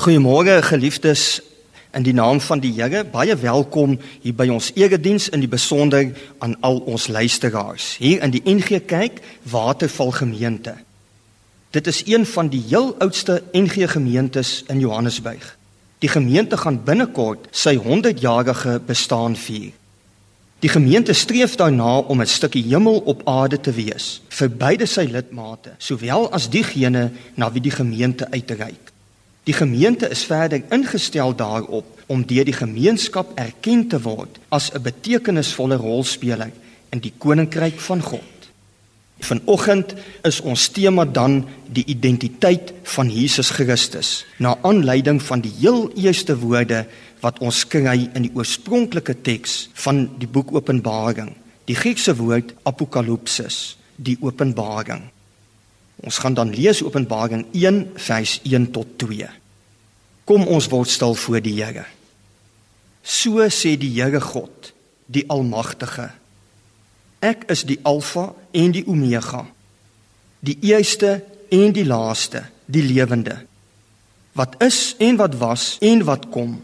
Goeiemôre geliefdes in die naam van die Here. Baie welkom hier by ons erediens in die besonder aan al ons luisteraars hier in die NG Kerk Waterval Gemeente. Dit is een van die heel oudste NG gemeentes in Johannesburg. Die gemeente gaan binnekort sy 100-jarige bestaan vier. Die gemeente streef daarna om 'n stukkie hemel op aarde te wees vir beide sy lidmate, sowel as diegene na wie die gemeente uitreik. Die gemeente is verder ingestel daarop om deur die gemeenskap erken te word as 'n betekenisvolle rolspeler in die koninkryk van God. Vanoggend is ons tema dan die identiteit van Jesus Christus, na aanleiding van die heel eerste woorde wat ons kry in die oorspronklike teks van die boek Openbaring, die Griekse woord apokalypsis, die openbaring. Ons gaan dan lees Openbaring 1 vers 1 tot 2. Kom ons word stil voor die Here. So sê die Here God, die Almagtige. Ek is die Alfa en die Omega, die eerste en die laaste, die lewende. Wat is en wat was en wat kom.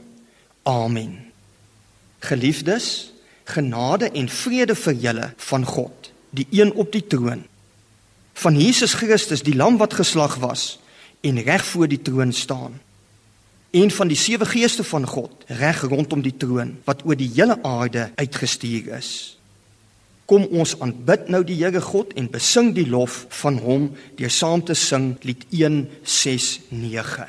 Amen. Geliefdes, genade en vrede vir julle van God, die een op die troon. Van Jesus Christus, die lam wat geslag was en reg voor die troon staan een van die sewe geeste van God reg rondom die troon wat oor die hele aarde uitgestuur is. Kom ons aanbid nou die Here God en besing die lof van hom deur saam te sing lied 169.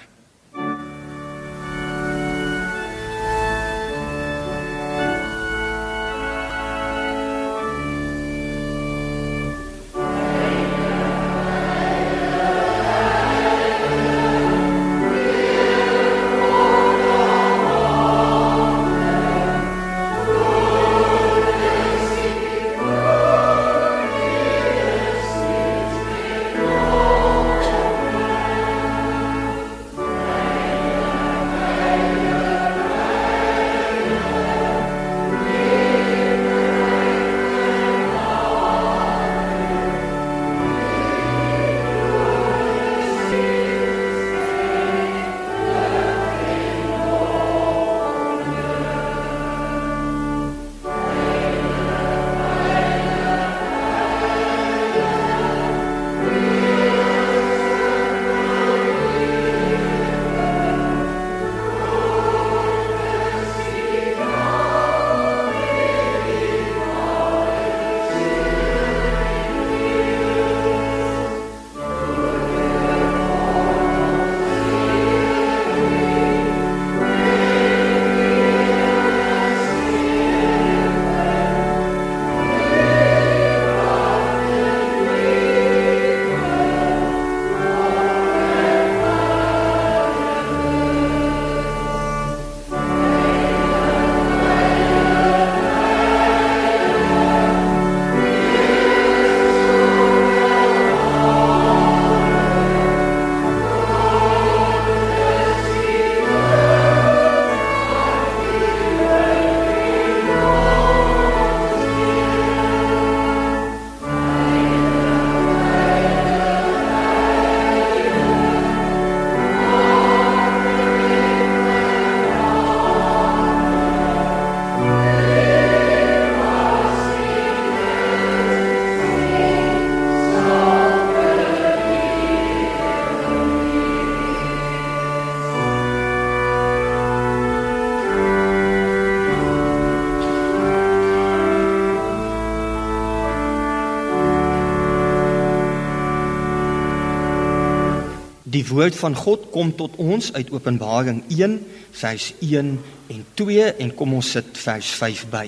Woord van God kom tot ons uit Openbaring 1 vers 1 en 2 en kom ons sit vers 5 by.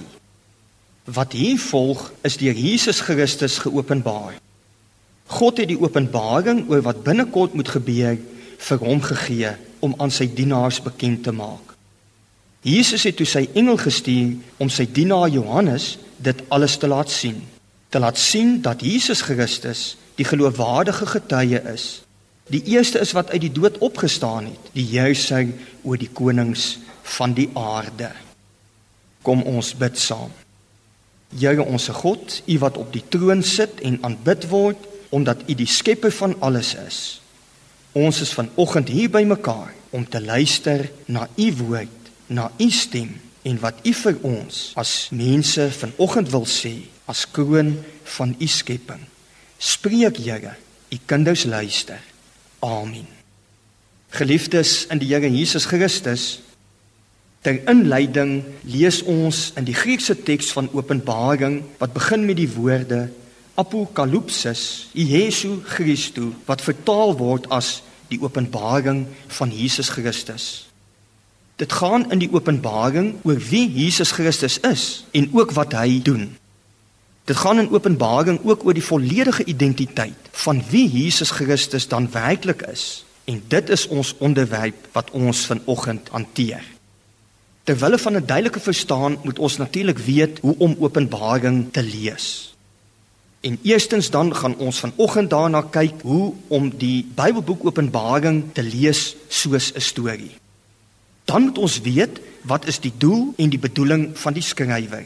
Wat hier volg is deur Jesus Christus geopenbaar. God het die openbaring oor wat binnekort moet gebeur vir hom gegee om aan sy dienaars bekend te maak. Jesus het toe sy engel gestuur om sy dienaar Johannes dit alles te laat sien, te laat sien dat Jesus Christus die geloofwaardige getuie is Die eerste is wat uit die dood opgestaan het, die juising oor die konings van die aarde. Kom ons bid saam. Here onsse God, U wat op die troon sit en aanbid word omdat U die skepper van alles is. Ons is vanoggend hier by mekaar om te luister na u woord, na u stem en wat u vir ons as mense vanoggend wil sê as kroon van u skepping. Spreek Here, u kinders luister. Amen. Geliefdes in die Here Jesus Christus, ter inleiding lees ons in die Griekse teks van Openbaring wat begin met die woorde Apokalypsis, Jesu Christus wat vertaal word as die openbaring van Jesus Christus. Dit gaan in die openbaring oor wie Jesus Christus is en ook wat hy doen. Dit gaan in Openbaring ook oor die volledige identiteit van wie Jesus Christus dan werklik is en dit is ons onderwerp wat ons vanoggend hanteer. Terwyl van 'n duidelike verstaan moet ons natuurlik weet hoe om Openbaring te lees. En eerstens dan gaan ons vanoggend daarna kyk hoe om die Bybelboek Openbaring te lees soos 'n storie dan moet ons weet wat is die doel en die bedoeling van die skrywer.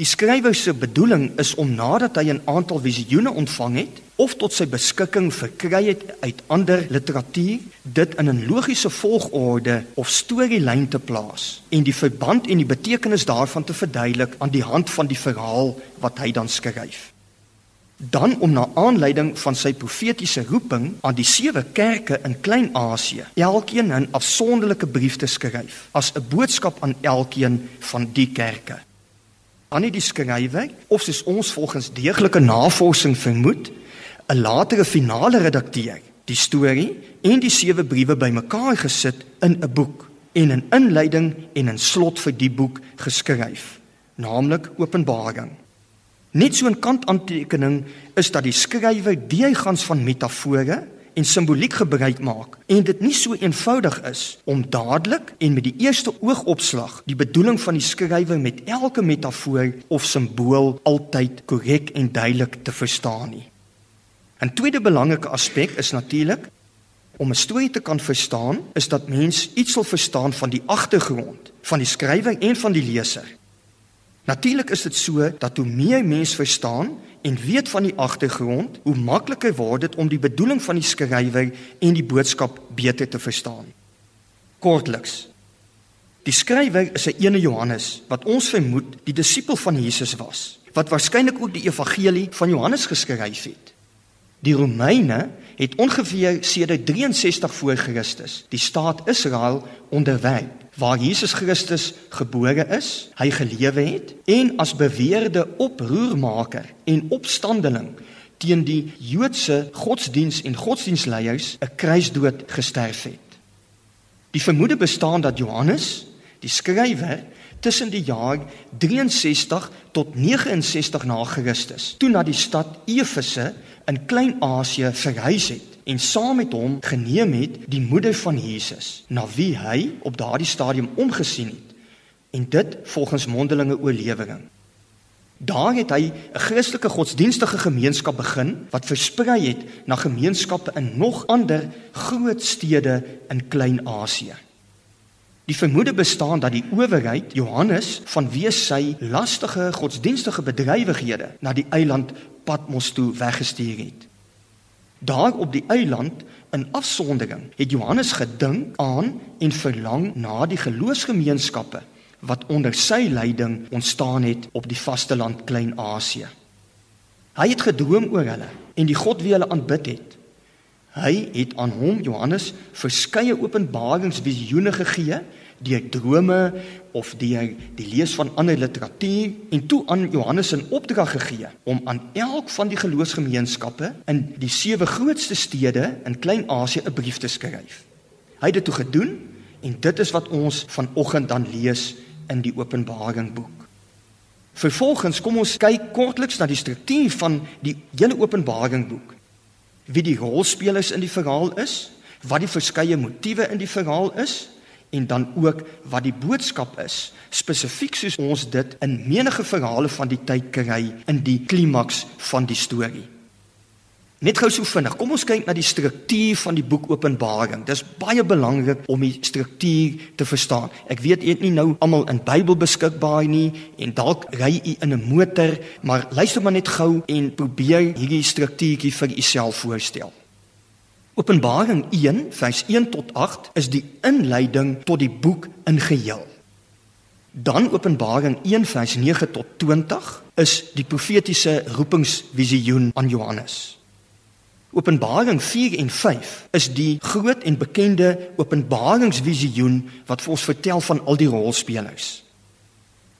Die skrywer se bedoeling is om nadat hy 'n aantal visioene ontvang het of tot sy beskikking verkry het uit ander literatuur, dit in 'n logiese volgorde of storielyn te plaas en die verband en die betekenis daarvan te verduidelik aan die hand van die verhaal wat hy dan skryf dan om na aanleiding van sy profetiese roeping aan die sewe kerke in Klein-Asië elkeen 'n afsonderlike brief te skryf as 'n boodskap aan elkeen van die kerke. Aan die skrywer of soos ons volgens deeglike navorsing vermoed, 'n latere finale redakteur, die storie en die sewe briewe bymekaar gesit in 'n boek en 'n inleiding en 'n slot vir die boek geskryf, naamlik Openbaring. Net so 'n kantaantekening is dat die skrywer diegans van metafore en simboliek gebruik maak en dit nie so eenvoudig is om dadelik en met die eerste oogopslag die bedoeling van die skrywer met elke metafoor of simbool altyd korrek en duidelik te verstaan nie. 'n Tweede belangrike aspek is natuurlik om 'n storie te kan verstaan is dat mens iets sal verstaan van die agtergrond van die skrywer en van die leser. Natuurlik is dit so dat hoe meer mens verstaan en weet van die agtergrond, hoe makliker word dit om die bedoeling van die skrywer en die boodskap beter te verstaan. Kortliks. Die skrywer is 'n ene Johannes wat ons vermoed die disipel van Jesus was, wat waarskynlik ook die evangelie van Johannes geskryf het. Die Romeine het ongeveer sedert 63 voor Christus die staat Israel onderwerp waar Jesus Christus gebore is, hy gelewe het en as beweerde oproermaker en opstandeling teen die Joodse godsdiens en godsdiensleiers 'n kruisdood gesterf het. Die vermoede bestaan dat Johannes, die skrywer, tussen die jaar 63 tot 69 na Christus toe na die stad Efese in Klein-Asië verhuis het en saam met hom geneem het die moeder van Jesus na wie hy op daardie stadium omgesien het en dit volgens mondelinge oorlewering. Daar het hy 'n Christelike godsdienstige gemeenskap begin wat versprei het na gemeenskappe in nog ander groot stede in Klein-Asië. Die vermoede bestaan dat die owerheid Johannes vanweë sy lastige godsdienstige bedrywighede na die eiland Patmos toe weggestuur het. Daar op die eiland in afsondering het Johannes gedink aan en verlang na die geloofsgemeenskappe wat onder sy leiding ontstaan het op die vasteland Klein-Asië. Hy het gedroom oor hulle en die God wie hulle aanbid het. Hy het aan hom Johannes verskeie openbaringsvisioene gegee deur drome of deur die lees van ander literatuur en toe aan Johannes 'n opdrag gegee om aan elk van die geloofsgemeenskappe in die sewe grootste stede in Klein-Asië 'n brief te skryf. Hy het dit toe gedoen en dit is wat ons vanoggend dan lees in die Openbaring boek. Vervolgens kom ons kyk kortliks na die struktuur van die hele Openbaring boek. Wie die rolspelers in die verhaal is, wat die verskeie motiewe in die verhaal is en dan ook wat die boodskap is spesifiek soos ons dit in menige verhale van die tyd kry in die klimaks van die storie. Net gou so vinnig, kom ons kyk na die struktuur van die boek Openbaring. Dis baie belangrik om die struktuur te verstaan. Ek weet jy het nie nou almal in Bybel beskikbaar nie en dalk ry u in 'n motor, maar luister maar net gou en probeer hierdie struktuurtjie vir u self voorstel. Openbaring 1 vers 1 tot 8 is die inleiding tot die boek in geheel. Dan Openbaring 1 vers 9 tot 20 is die profetiese roepingsvisioen aan Johannes. Openbaring 4 en 5 is die groot en bekende openbaringsvisioen wat vir ons vertel van al die rolspelers.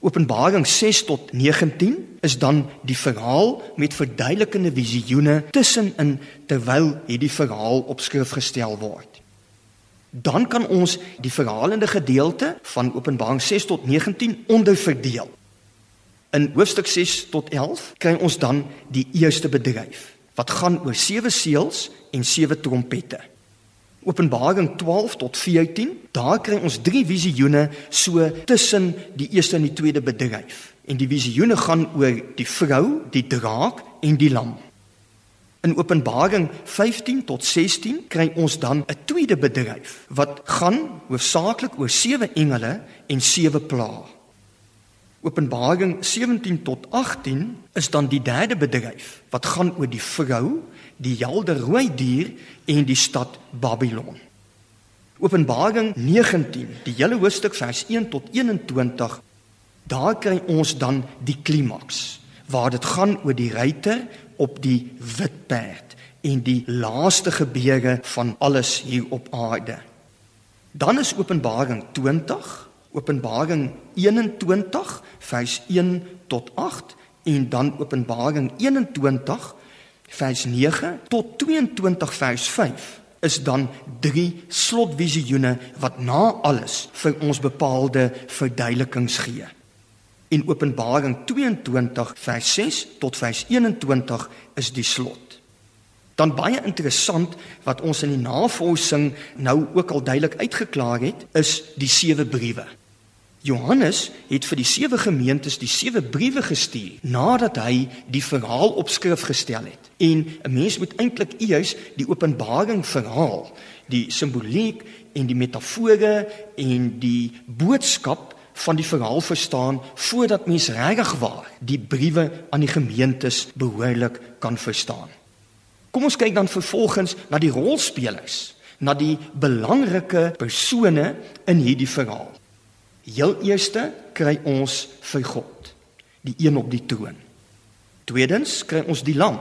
Openbaring 6 tot 19 is dan die verhaal met verduidelikende visioene tussenin terwyl hierdie verhaal op skrif gestel word. Dan kan ons die verhalende gedeelte van Openbaring 6 tot 19 onderverdeel. In hoofstuk 6 tot 11 kry ons dan die eerste bedryf wat gaan oor sewe seels en sewe trompette. Openbaring 12 tot 14, daar kry ons drie visioene so tussen die eerste en die tweede bedryf. En die visioene gaan oor die vrou, die draak en die lam. In Openbaring 15 tot 16 kry ons dan 'n tweede bedryf wat gaan hoofsaaklik oor sewe engele en sewe plaae. Openbaring 17 tot 18 is dan die derde bedryf wat gaan oor die vrou, die helder rooi dier en die stad Babylon. Openbaring 19, die hele hoofstuk vers 1 tot 21, daar kry ons dan die klimaks waar dit gaan oor die ruiter op die wit perd en die laaste gebeure van alles hier op aarde. Dan is Openbaring 20, Openbaring 21 vers 1 tot 8 en dan Openbaring 21 vers 9 tot 22 vers 5 is dan drie slotvisioene wat na alles vir ons bepaalde verduidelikings gee. In Openbaring 22 vers 6 tot vers 21 is die slot. Dan baie interessant wat ons in die navorsing nou ook al duidelik uitgeklaar het, is die sewe briewe. Johannes het vir die sewe gemeentes die sewe briewe gestuur nadat hy die verhaal op skrif gestel het. En 'n mens moet eintlik eers die Openbaring verhaal, die simboliek en die metafore en die boodskap van die verhaal verstaan voordat mens regtig waar die briewe aan die gemeentes behoorlik kan verstaan. Kom ons kyk dan vervolgens na die rolspelers, na die belangrike persone in hierdie verhaal. Heel eerste kry ons vir God, die een op die troon. Tweedens kry ons die lam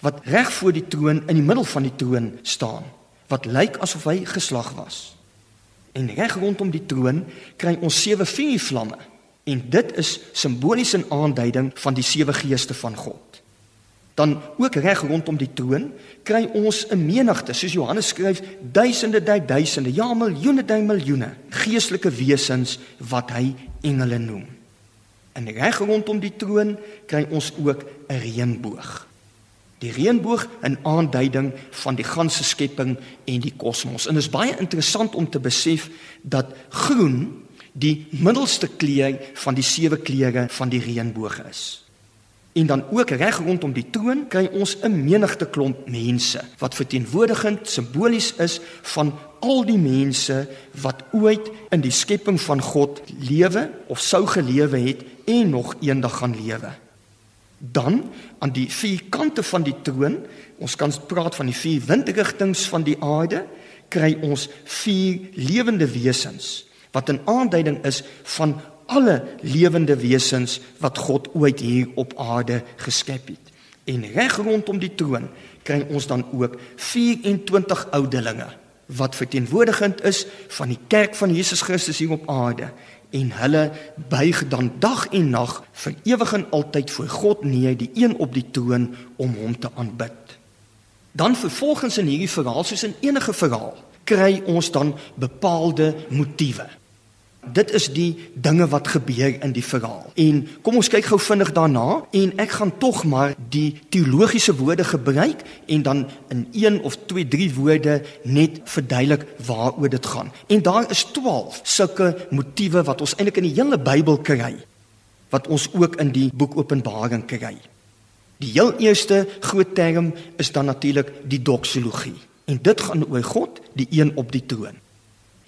wat reg voor die troon in die middel van die troon staan, wat lyk asof hy geslag was. En reg rondom die troon kry ons sewe vuurvlamme en dit is simbolies 'n aanduiding van die sewe geeste van God dan ook reg rondom die troon kry ons 'n menigte soos Johannes skryf duisende dui duisende ja miljoene dui miljoene geestelike wesens wat hy engele noem. En reg rondom die troon kry ons ook 'n reënboog. Die reënboog 'n aanduiding van die ganse skepping en die kosmos. En dit is baie interessant om te besef dat groen die middelste kleur van die sewe kleure van die reënboog is En dan ook reg rondom die troon kry ons 'n menigte klomp mense wat verteenwoordigend simbolies is van al die mense wat ooit in die skepping van God lewe of sou gelewe het en nog eendag gaan lewe. Dan aan die vier kante van die troon, ons kan praat van die vier windrigtings van die aarde, kry ons vier lewende wesens wat 'n aanduiding is van alle lewende wesens wat God ooit hier op aarde geskep het. En reg rondom die troon kry ons dan ook 24 oudelinge wat verteenwoordigend is van die kerk van Jesus Christus hier op aarde en hulle buig dan dag en nag vir ewig en altyd voor God neer die een op die troon om hom te aanbid. Dan vervolgens in hierdie verhaal soos in enige verhaal kry ons dan bepaalde motiewe Dit is die dinge wat gebeur in die verhaal. En kom ons kyk gou vinnig daarna en ek gaan tog maar die teologiese woorde gebruik en dan in een of twee drie woorde net verduidelik waaroor dit gaan. En daar is 12 sulke motiewe wat ons eintlik in die hele Bybel kry wat ons ook in die boek Openbaring kry. Die heel eerste groot term is dan natuurlik die doxologie. En dit gaan oor God, die een op die troon.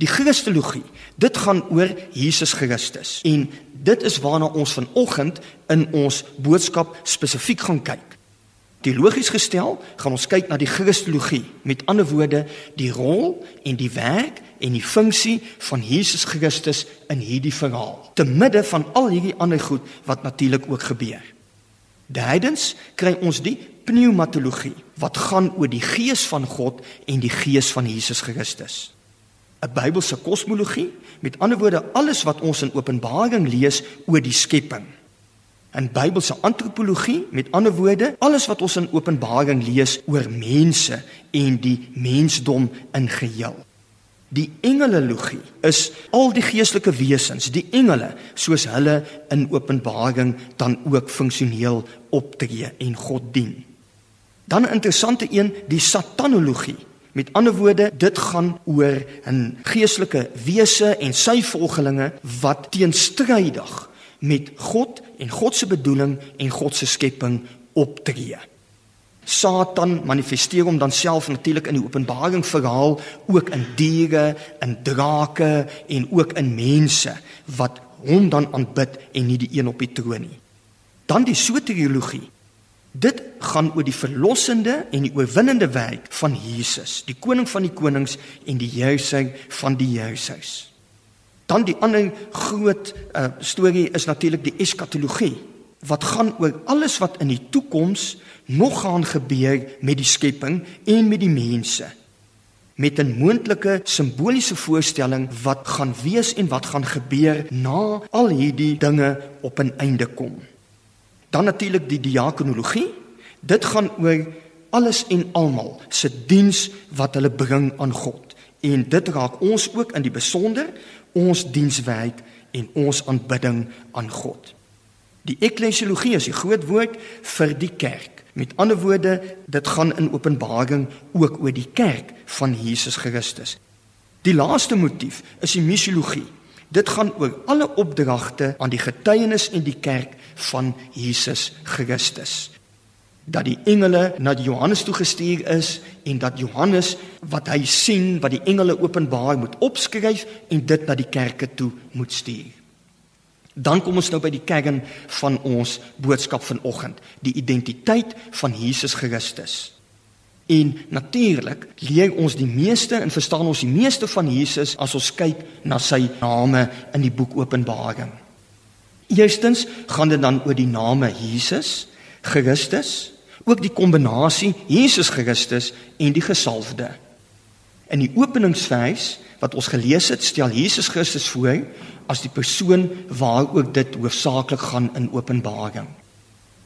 Die Christologie, dit gaan oor Jesus Christus en dit is waarna ons vanoggend in ons boodskap spesifiek gaan kyk. Teologies gestel, gaan ons kyk na die Christologie, met ander woorde, die rol en die werk en die funksie van Jesus Christus in hierdie verhaal, te midde van al hierdie ander goed wat natuurlik ook gebeur. Derdens kry ons die pneumatologie wat gaan oor die gees van God en die gees van Jesus Christus. 'n Bybelse kosmologie, met ander woorde alles wat ons in Openbaring lees oor die skepping. 'n Bybelse antropologie, met ander woorde, alles wat ons in Openbaring lees oor mense en die mensdom in geheel. Die engelologie is al die geestelike wesens, die engele, soos hulle in Openbaring dan ook funksioneel optree en God dien. Dan 'n interessante een, die satanologie. Met ander woorde, dit gaan oor 'n geestelike wese en sy volgelinge wat teenstrydig met God en God se bedoeling en God se skepping optree. Satan manifesteer hom dan self natuurlik in die Openbaring verhaal ook in diere, in drake en ook in mense wat hom dan aanbid en nie die een op die troon nie. Dan die soteriologie. Dit gaan oor die verlossende en die oorwinnende werk van Jesus, die koning van die konings en die heerser van die heersers. Dan die ander groot uh, storie is natuurlik die eskatologie wat gaan oor alles wat in die toekoms nog gaan gebeur met die skepping en met die mense met 'n moontlike simboliese voorstelling wat gaan wees en wat gaan gebeur na al hierdie dinge op 'n einde kom. Dan natuurlik die diakonologie. Dit gaan oor alles en almal se diens wat hulle bring aan God. En dit raak ons ook in die besonder ons dienswerk en ons aanbidding aan God. Die eklesiologie is die groot woord vir die kerk. Met ander woorde, dit gaan in Openbaring ook oor die kerk van Jesus Christus. Die laaste motief is die missiologie. Dit gaan oor alle opdragte aan die getuienis in die kerk van Jesus Christus dat die engele na Johannes toe gestuur is en dat Johannes wat hy sien wat die engele openbaar moet opskryf en dit na die kerke toe moet stuur. Dan kom ons nou by die kern van ons boodskap vanoggend, die identiteit van Jesus Christus. En natuurlik leer ons die meeste en verstaan ons die meeste van Jesus as ons kyk na sy name in die boek Openbaring. Eerstens gaan dit dan oor die name Jesus, Christus, ook die kombinasie Jesus Christus en die gesalfde. In die openingsvers wat ons gelees het, stel Jesus Christus voor as die persoon waaroor dit hoofsaaklik gaan in Openbaring.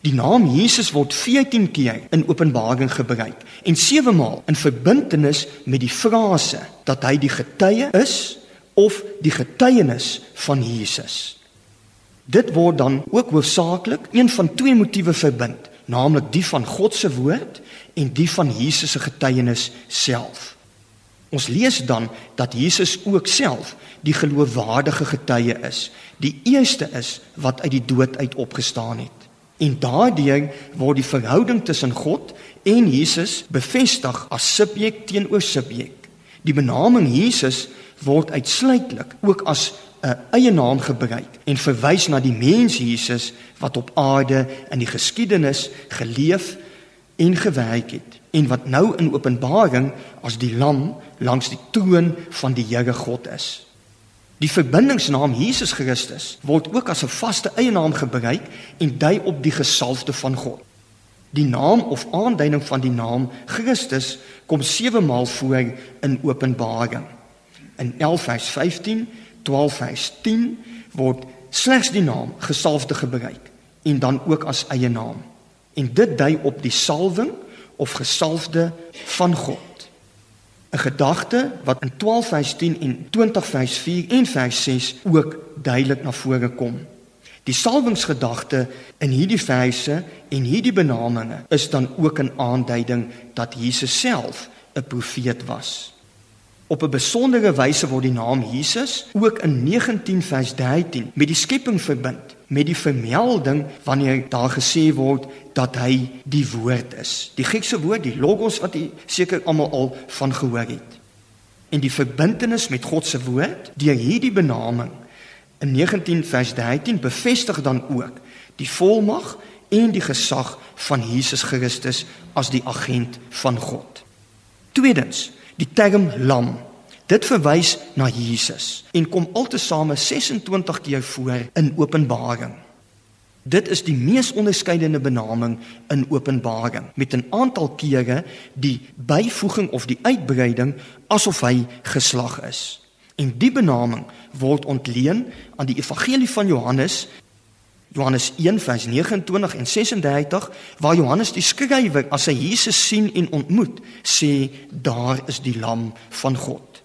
Die naam Jesus word 14 keer in Openbaring gebruik en 7 maal in verbintenis met die frase dat hy die getuie is of die getuienis van Jesus. Dit word dan ook hoofsaaklik een van twee motiewe verbind naamlik die van God se woord en die van Jesus se getuienis self. Ons lees dan dat Jesus ook self die geloofwaardige getuie is, die eerste is wat uit die dood uit opgestaan het. En daardeur word die verhouding tussen God en Jesus bevestig as subjek teenoor subjek. Die benaming Jesus word uitsluitlik ook as 'n eie naam gebruik en verwys na die mens Jesus wat op aarde in die geskiedenis geleef en gewerk het en wat nou in Openbaring as die lam langs die troon van die Here God is. Die verbindingsnaam Jesus Christus word ook as 'n vaste eie naam gebruik en dui op die gesalfde van God. Die naam of aanduiding van die naam Christus kom 7 maal voor in Openbaring. In 11 vers 15 12 vers 10 word slegs die naam gesalfde gebruik en dan ook as eie naam. En dit dui op die salwing of gesalfde van God. 'n Gedagte wat in 12 vers 10 en 20 vers 4 en vers 6 ook duidelik na vore kom. Die salwingsgedagte in hierdie verse en hierdie benaminge is dan ook 'n aanduiding dat Jesus self 'n profeet was. Op 'n besondere wyse word die naam Jesus ook in 19 vers 13 met die skepping verbind, met die vermelding wanneer daar gesê word dat hy die woord is. Die Griekse woord, die logos wat jy seker almal al van gehoor het. En die verbintenis met God se woord deur hierdie benaming in 19 vers 13 bevestig dan ook die volmag en die gesag van Jesus Christus as die agent van God. Tweedens, die term lam. Dit verwys na Jesus en kom altesaame 26 keer voor in Openbaring. Dit is die mees onderskeidende benaming in Openbaring met 'n aantal kere die byvoeging of die uitbreiding asof hy geslag is. En die benaming word ontleen aan die Evangelie van Johannes Johannes 1 vers 29 en 36 waar Johannes die skrywer as hy Jesus sien en ontmoet sê daar is die lam van God.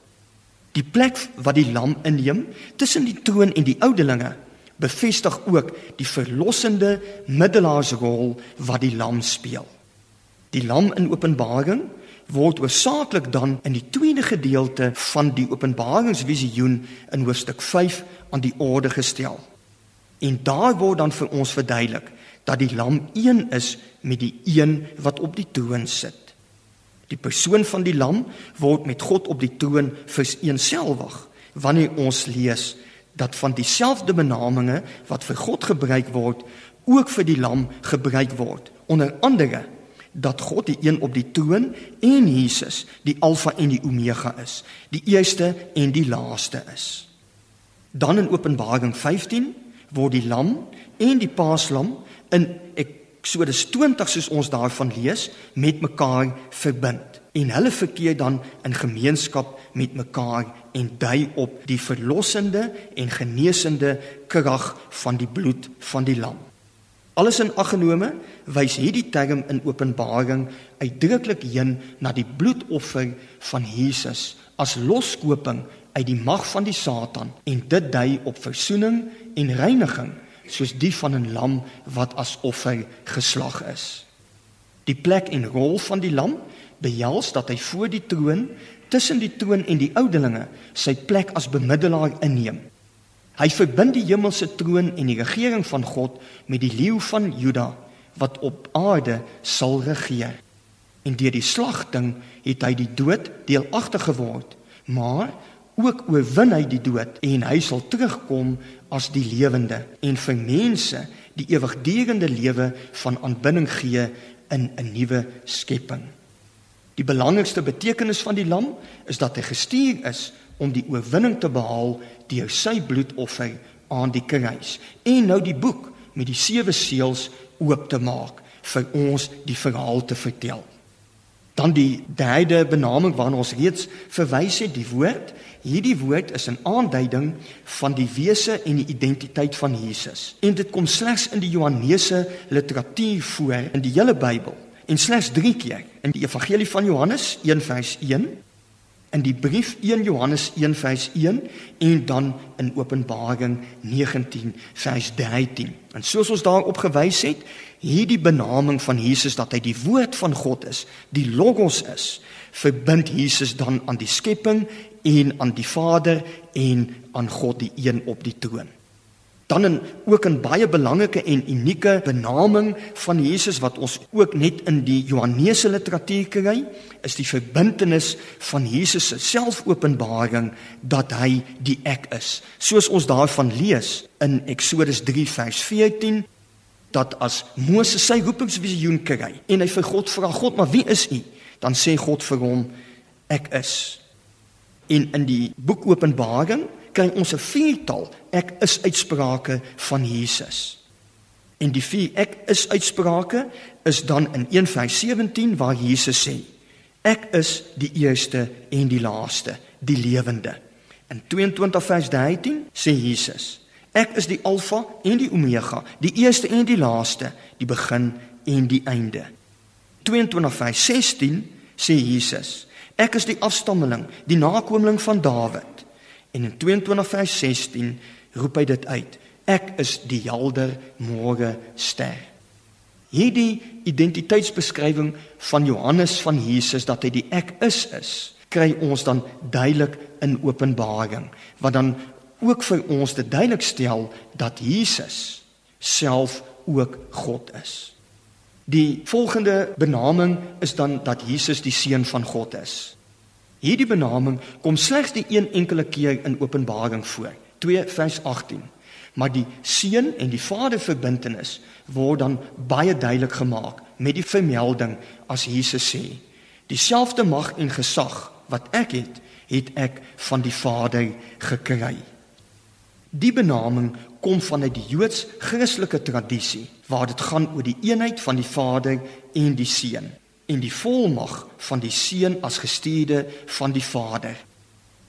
Die plek wat die lam inneem tussen die troon en die oudelinge bevestig ook die verlossende middelaarsrol wat die lam speel. Die lam in Openbaring word oorsaaklik dan in die tweede gedeelte van die Openbaringsvisioen in hoofstuk 5 aan die orde gestel. En daar word dan vir ons verduidelik dat die lam een is met die een wat op die troon sit. Die persoon van die lam word met God op die troon vereenselwig wanneer ons lees dat van dieselfde benaminge wat vir God gebruik word ook vir die lam gebruik word onder andere dat God die een op die troon en Jesus die alfa en die omega is die eerste en die laaste is dan in Openbaring 15 word die lam en die paaslam in Eksodus 20 soos ons daarvan lees met mekaar verbind en hulle verkeer dan in gemeenskap met mekaar en dui op die verlossende en genesende krag van die bloed van die lam. Alles in aggenome wys hierdie term in Openbaring uitdruklik heen na die bloedoffer van Jesus as loskoping uit die mag van die Satan en dit dui op verzoening en reiniging soos die van 'n lam wat as offer geslag is. Die plek en rol van die lam behels dat hy voor die troon tussen die troon en die oudelinge sy plek as bemiddelaar inneem. Hy verbind die hemelse troon en die regering van God met die leeu van Juda wat op aarde sal regeer. En deur die slagting het hy die dood deelagtig geword, maar ook oorwin hy die dood en hy sal terugkom as die lewende en vir mense die ewigdurende lewe van aanbidding gee in 'n nuwe skepping. Die belangrikste betekenis van die lam is dat hy gestuur is om die oorwinning te behaal deur sy bloedoffer aan die kruis en nou die boek met die sewe seels oop te maak vir ons die verhaal te vertel. Dan die derde benaming waarna ons reeds verwys het, die woord. Hierdie woord is 'n aanduiding van die wese en die identiteit van Jesus. En dit kom slegs in die Johannese literatuur voor in die hele Bybel en slegs 3 keer in die Evangelie van Johannes 1:1 in die brief 1 Johannes 1:1 en dan in Openbaring 19:13. En soos ons daarop gewys het, hierdie benaming van Jesus dat hy die woord van God is, die logos is, verbind Jesus dan aan die skepping en aan die Vader en aan God die een op die troon. Dan 'n ook 'n baie belangrike en unieke benaming van Jesus wat ons ook net in die Johannese literatuur kry, is die verbintenis van Jesus se selfopenbaring dat hy die ek is. Soos ons daarvan lees in Eksodus 3 vers 14 dat as Moses sy roepingsvisioen kry en hy vir God vra God, maar wie is U? Dan sê God vir hom ek is. En in die boek Openbaring kry ons 'n viertal ek is uitsprake van Jesus. En die vier ek is uitsprake is dan in 1:17 waar Jesus sê: Ek is die eerste en die laaste, die lewende. In 22:13 sê Jesus: Ek is die alfa en die omega, die eerste en die laaste, die begin en die einde. 22:16 sê Jesus: Ek is die afstammeling, die nakomeling van Dawid. En in 22 vers 16 roep hy dit uit. Ek is die helder môre ster. Hierdie identiteitsbeskrywing van Johannes van Jesus dat hy die ek is is, kry ons dan duidelik in Openbaring wat dan ook vir ons te duidelik stel dat Jesus self ook God is. Die volgende benaming is dan dat Jesus die seun van God is. Hierdie benaming kom slegs die een enkele keer in Openbaring voor, 2 vers 18. Maar die seun en die vader verbintenis word dan baie duidelik gemaak met die vermelding as Jesus sê: "Dieselfde mag en gesag wat ek het, het ek van die Vader gekry." Die benaming kom vanuit die Joods-Christelike tradisie waar dit gaan oor die eenheid van die Vader en die Seun en die volmag van die Seun as gestuurde van die Vader.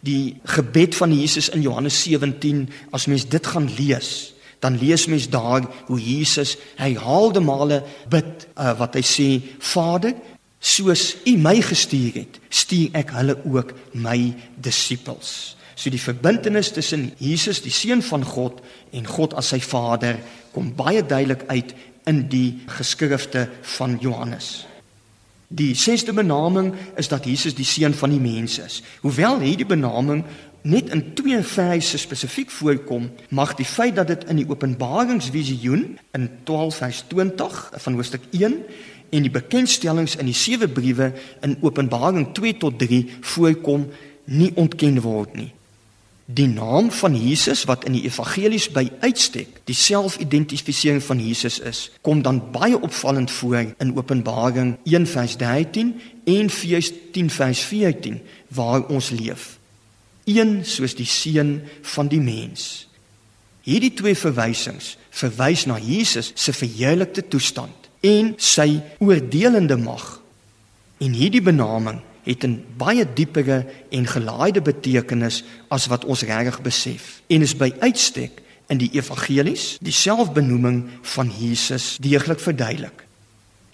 Die gebed van Jesus in Johannes 17 as mens dit gaan lees dan lees mens daar hoe Jesus herhaalde male bid uh, wat hy sê Vader soos u my gestuur het stuur ek hulle ook my disippels so die verbintenis tussen Jesus die seun van God en God as sy Vader kom baie duidelik uit in die geskrifte van Johannes Die sesde benaming is dat Jesus die seun van die mens is. Hoewel hierdie benaming net in twee verse spesifiek voorkom, mag die feit dat dit in die Openbaringsvisioen in 12 vers 20 van hoofstuk 1 en die bekendstellings in die sewe briewe in Openbaring 2 tot 3 voorkom, nie ontken word nie. Die naam van Jesus wat in die evangelies by uitstek die selfidentifisering van Jesus is, kom dan baie opvallend voor in Openbaring 1:13 en 14:14 waar ons leef. Een soos die seun van die mens. Hierdie twee verwysings verwys na Jesus se verheerlikte toestand en sy oordelende mag. En hierdie benaming het 'n baie diepere en gelaaide betekenis as wat ons regtig besef en is by uitstek in die evangelies die selfbenoeming van Jesus deeglik verduidelik.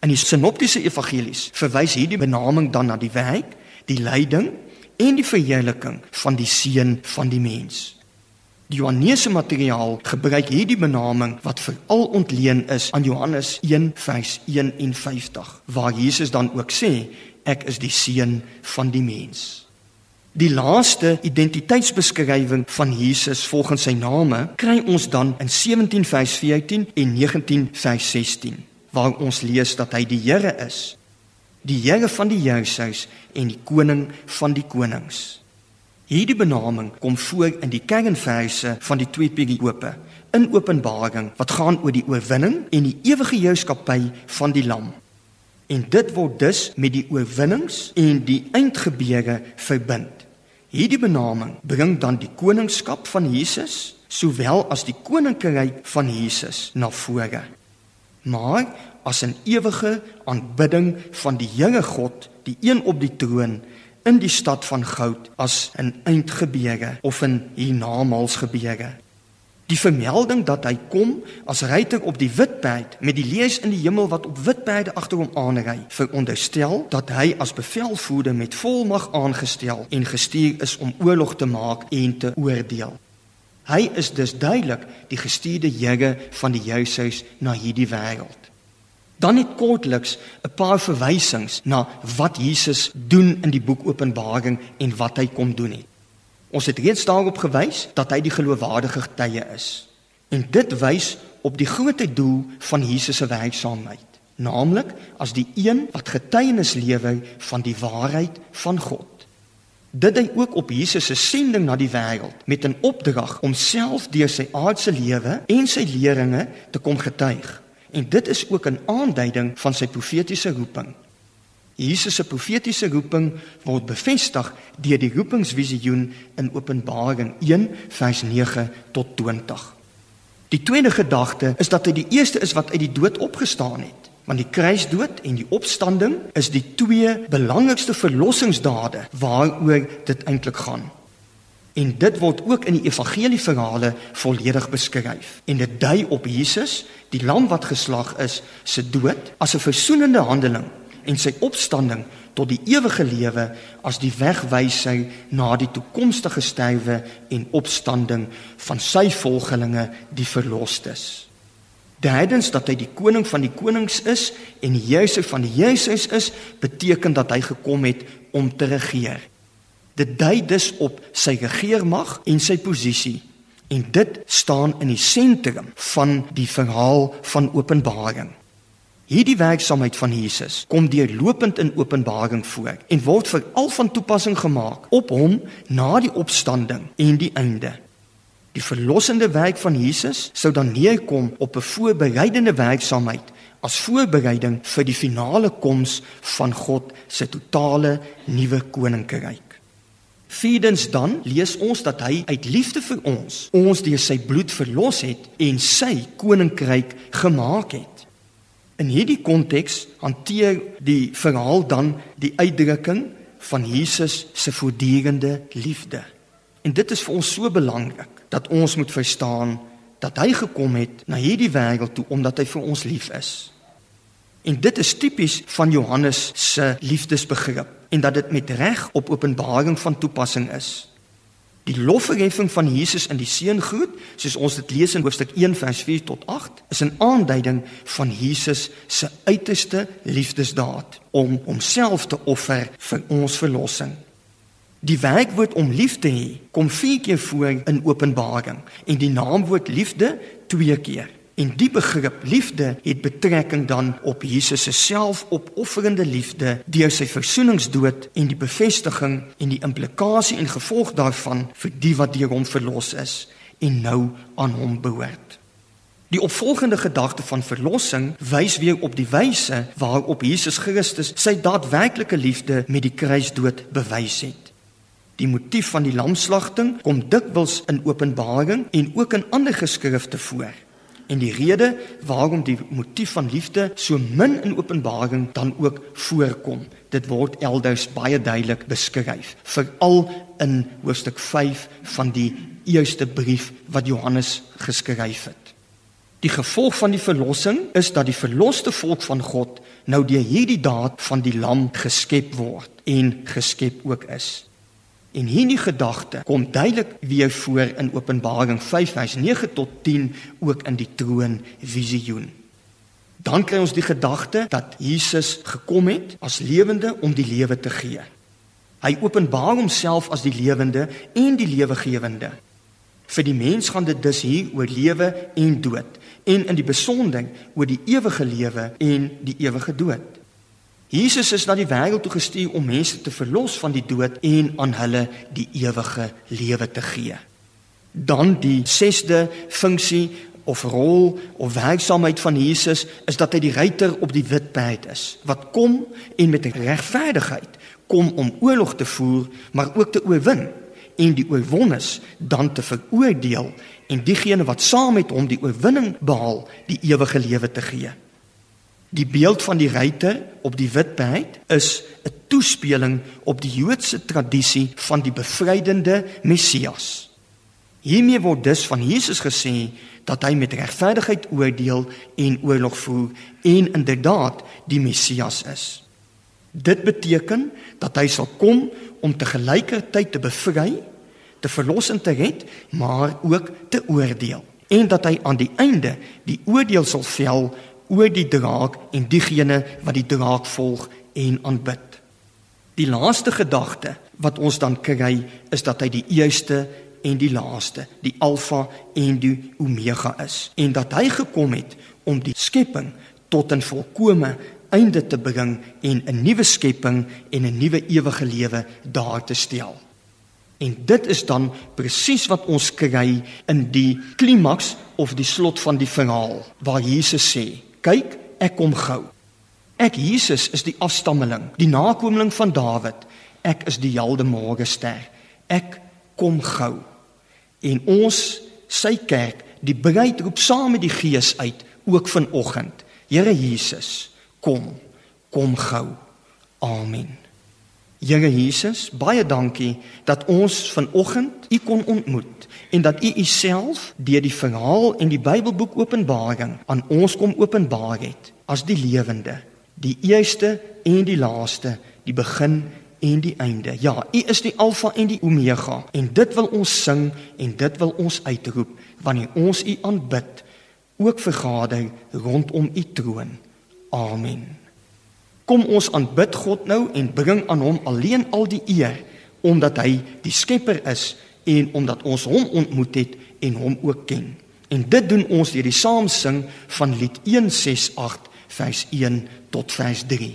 In die sinoptiese evangelies verwys hierdie benaming dan na die werk, die lyding en die verheerliking van die seun van die mens. Die Johannese materiaal gebruik hierdie benaming wat veral ontleen is aan Johannes 1:51 waar Jesus dan ook sê ek is die seun van die mens. Die laaste identiteitsbeskrywing van Jesus volgens sy name kry ons dan in 17 vers 14 en 19 vers 16 waar ons lees dat hy die Here is, die Here van die Jerusalem en die koning van die konings. Hierdie benaming kom voor in die kernverse van die twee periope in Openbaring wat gaan oor die oorwinning en die ewige heerskappy van die lam. En dit word dus met die oorwinnings en die eindgebeure verbind. Hierdie benaming bring dan die koningskap van Jesus sowel as die koninkryk van Jesus na vore. Maar as 'n ewige aanbidding van die Here God, die een op die troon in die stad van goud as 'n eindgebeure of 'n hiernamaals gebeure. Die vermelding dat hy kom as ryter op die wit perd met die lees in die hemel wat op wit perde agter hom aanry, veronderstel dat hy as bevelvoerder met volmag aangestel en gestuur is om oorlog te maak en te oordeel. Hy is dus duidelik die gestuurde Here van die Jesushuis na hierdie wêreld. Dan net kortliks 'n paar verwysings na wat Jesus doen in die boek Openbaring en wat hy kom doen het. Ons het reeds daarop gewys dat hy die geloofwaardige getuie is. En dit wys op die groot doel van Jesus se werksaamheid, naamlik as die een wat getuienis lewer van die waarheid van God. Dit dui ook op Jesus se sending na die wêreld met 'n opdrag om self deur sy aardse lewe en sy leringe te kom getuig. En dit is ook 'n aanduiding van sy profetiese roeping. Jesus se profetiese roeping word bevestig deur die roepingsvisioen in Openbaring 1 vers 9 tot 20. Die tweede gedagte is dat hy die eerste is wat uit die dood opgestaan het. Want die kruisdood en die opstanding is die twee belangrikste verlossingsdade waaroor dit eintlik gaan. En dit word ook in die evangelieverhale volledig beskryf. En dit dui op Jesus, die lam wat geslag is, se dood as 'n versoenende handeling en sy opstanding tot die ewige lewe as die wegwysing na die toekomstige sterwe en opstanding van sy volgelinge die verlosters. Daardens dat hy die koning van die konings is en die heerser van die heersers is, beteken dat hy gekom het om te regeer. Dit dui dus op sy regeermag en sy posisie en dit staan in die sentrum van die verhaal van Openbaring. Hierdie werksaamheid van Jesus kom deurlopend in Openbaring voor en word veral van toepassing gemaak op hom na die opstanding en die einde. Die verlossende werk van Jesus sou dan neerkom op 'n voorbereidende werksaamheid as voorbereiding vir die finale koms van God se totale nuwe koninkryk. Vierdens dan lees ons dat hy uit liefde vir ons ons deur sy bloed verlos het en sy koninkryk gemaak het. In hierdie konteks hanteer die verhaal dan die uitdrukking van Jesus se voortdurende liefde. En dit is vir ons so belangrik dat ons moet verstaan dat hy gekom het na hierdie wêreld toe omdat hy vir ons lief is. En dit is tipies van Johannes se liefdesbegrip en dat dit met reg op openbaring van toepassing is. Die lofverheffing van Jesus in die seëngroet, soos ons dit lees in hoofstuk 1 vers 4 tot 8, is 'n aanduiding van Jesus se uiterste liefdesdaad om homself te offer vir ons verlossing. Die werkwoord om lief te hê kom vier keer voor in Openbaring en die naamwoord liefde twee keer. En die begrip liefde het betrekking dan op Jesus se selfopofferende liefde deur sy versoeningsdood en die bevestiging en die implikasie en gevolg daarvan vir die wat deur hom verlos is en nou aan hom behoort. Die opvolgende gedagte van verlossing wys weer op die wyse waarop Jesus Christus sy daadwerklike liefde met die kruisdood bewys het. Die motief van die lamslagting kom dikwels in Openbaring en ook in ander geskrifte voor. En die rede waarom die motief van liefde so min in Openbaring dan ook voorkom, dit word elders baie duidelik beskryf, veral in hoofstuk 5 van die eerste brief wat Johannes geskryf het. Die gevolg van die verlossing is dat die verloste volk van God nou deur hierdie daad van die lam geskep word en geskep ook is. En hierdie gedagte kom duidelik weer voor in Openbaring 5 vers 9 tot 10 ook in die troon visioen. Dan kry ons die gedagte dat Jesus gekom het as lewende om die lewe te gee. Hy openbaar homself as die lewende en die lewegewende. Vir die mens gaan dit dus hier oor lewe en dood en in die besonder oor die ewige lewe en die ewige dood. Jesus is na die wêreld toe gestuur om mense te verlos van die dood en aan hulle die ewige lewe te gee. Dan die sesde funksie of rol of werksaamheid van Jesus is dat hy die ruiter op die wit perd is wat kom en met regverdigheid kom om oorlog te voer maar ook te oorwin en die oorwonnes dan te veroordeel en diegene wat saam met hom die oorwinning behaal die ewige lewe te gee. Die beeld van die ruiter op die wit perd is 'n toespeling op die Joodse tradisie van die bevrydende Messias. Hiermee word dus van Jesus gesê dat hy met regverdigheid oordeel en oorlog voer en inderdaad die Messias is. Dit beteken dat hy sal kom om te gelykertyd te bevry, te verlos en te red, maar ook te oordeel en dat hy aan die einde die oordeel sal vel oor die draak en diegene wat die draak volg en aanbid. Die laaste gedagte wat ons dan kry is dat hy die eerste en die laaste, die alfa en die omega is en dat hy gekom het om die skepping tot 'n volkomme einde te bring en 'n nuwe skepping en 'n nuwe ewige lewe daar te stel. En dit is dan presies wat ons kry in die klimaks of die slot van die verhaal waar Jesus sê kyk, ek kom gou. Ek Jesus is die afstammeling, die nakomeling van Dawid. Ek is die helde môrester. Ek kom gou. En ons, sy kerk, die bruid roep saam met die Gees uit ook vanoggend. Here Jesus, kom. Kom gou. Amen. Here Jesus, baie dankie dat ons vanoggend U kon ontmoet en dat U Uself deur die verhaal en die Bybelboek Openbaring aan ons kom openbaar het as die lewende, die eerste en die laaste, die begin en die einde. Ja, U is die Alfa en die Omega en dit wil ons sing en dit wil ons uitroep wanneer ons U aanbid, ook vergader rondom U troon. Amen. Kom ons aanbid God nou en bring aan hom alleen al die eer omdat hy die skepper is en omdat ons hom ontmoet het en hom ook ken. En dit doen ons deur die saamsing van lied 168 vers 1 tot vers 3.